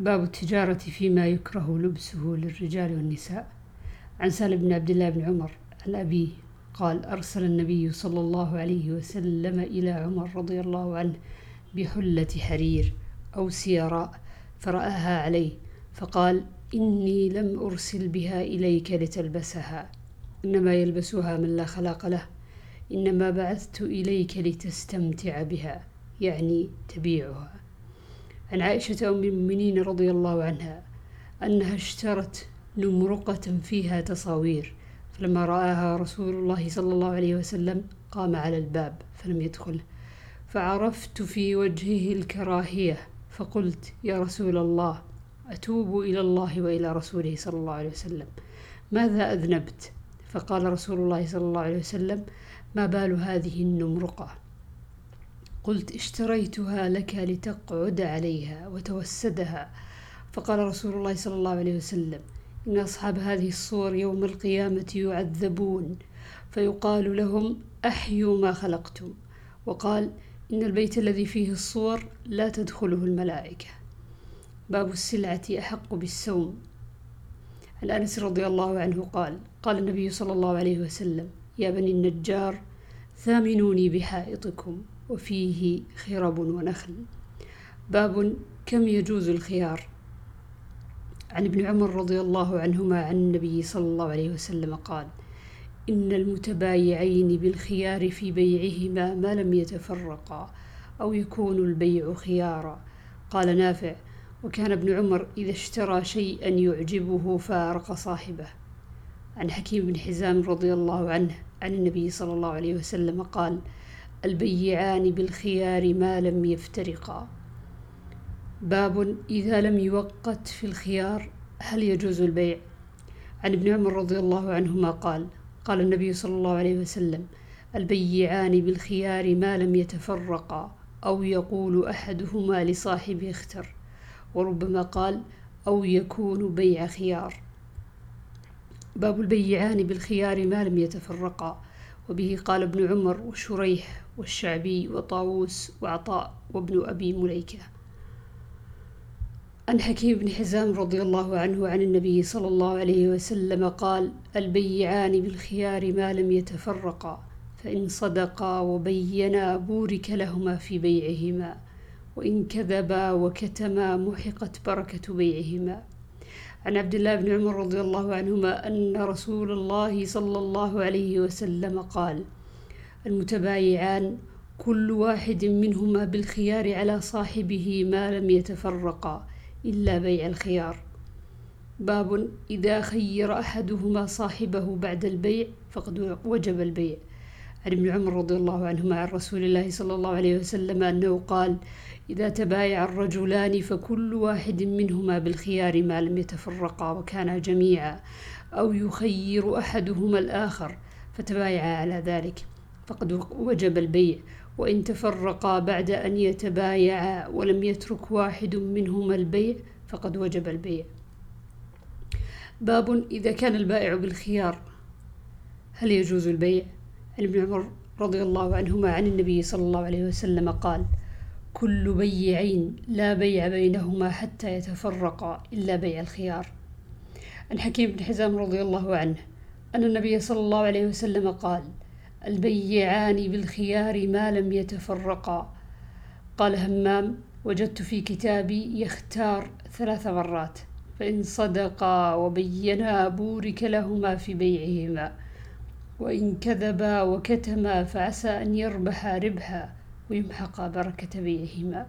باب التجارة فيما يكره لبسه للرجال والنساء. عن سالم بن عبد الله بن عمر عن أبيه قال أرسل النبي صلى الله عليه وسلم إلى عمر رضي الله عنه بحلة حرير أو سيراء فرآها عليه فقال إني لم أرسل بها إليك لتلبسها إنما يلبسها من لا خلاق له إنما بعثت إليك لتستمتع بها يعني تبيعها. عن عائشة أم المؤمنين رضي الله عنها أنها اشترت نمرقة فيها تصاوير فلما رآها رسول الله صلى الله عليه وسلم قام على الباب فلم يدخل فعرفت في وجهه الكراهية فقلت يا رسول الله أتوب إلى الله وإلى رسوله صلى الله عليه وسلم ماذا أذنبت؟ فقال رسول الله صلى الله عليه وسلم ما بال هذه النمرقة قلت اشتريتها لك لتقعد عليها وتوسدها. فقال رسول الله صلى الله عليه وسلم إن أصحاب هذه الصور يوم القيامة يعذبون. فيقال لهم أحيوا ما خلقتم. وقال إن البيت الذي فيه الصور لا تدخله الملائكة. باب السلعة أحق بالسوم. عن أنس رضي الله عنه قال قال النبي صلى الله عليه وسلم يا بني النجار ثامنوني بحائطكم. وفيه خرب ونخل. باب كم يجوز الخيار؟ عن ابن عمر رضي الله عنهما عن النبي صلى الله عليه وسلم قال إن المتبايعين بالخيار في بيعهما ما لم يتفرقا أو يكون البيع خيارا. قال نافع وكان ابن عمر إذا اشترى شيئا يعجبه فارق صاحبه. عن حكيم بن حزام رضي الله عنه عن النبي صلى الله عليه وسلم قال البيعان بالخيار ما لم يفترقا. باب إذا لم يوقت في الخيار هل يجوز البيع؟ عن ابن عمر رضي الله عنهما قال قال النبي صلى الله عليه وسلم البيعان بالخيار ما لم يتفرقا أو يقول أحدهما لصاحبه اختر وربما قال أو يكون بيع خيار. باب البيعان بالخيار ما لم يتفرقا وبه قال ابن عمر وشريح والشعبي وطاووس وعطاء وابن أبي مليكة. عن حكيم بن حزام رضي الله عنه عن النبي صلى الله عليه وسلم قال البيعان بالخيار ما لم يتفرقا فإن صدقا وبينا بورك لهما في بيعهما وإن كذبا وكتما محقت بركة بيعهما. عن عبد الله بن عمر رضي الله عنهما أن رسول الله صلى الله عليه وسلم قال المتبايعان كل واحد منهما بالخيار على صاحبه ما لم يتفرقا إلا بيع الخيار. باب إذا خير أحدهما صاحبه بعد البيع فقد وجب البيع. عن ابن عمر رضي الله عنهما عن رسول الله صلى الله عليه وسلم أنه قال إذا تبايع الرجلان فكل واحد منهما بالخيار ما لم يتفرقا وكانا جميعا أو يخير أحدهما الآخر فتبايعا على ذلك فقد وجب البيع وإن تفرقا بعد أن يتبايعا ولم يترك واحد منهما البيع فقد وجب البيع باب إذا كان البائع بالخيار هل يجوز البيع؟ عن ابن عمر رضي الله عنهما عن النبي صلى الله عليه وسلم قال كل بيعين لا بيع بينهما حتى يتفرقا إلا بيع الخيار. عن حكيم بن حزام رضي الله عنه أن النبي صلى الله عليه وسلم قال البيعان بالخيار ما لم يتفرقا. قال همام وجدت في كتابي يختار ثلاث مرات فإن صدقا وبينا بورك لهما في بيعهما. وإن كذبا وكتما فعسى أن يربحا ربحا ويمحق بركة بيعهما.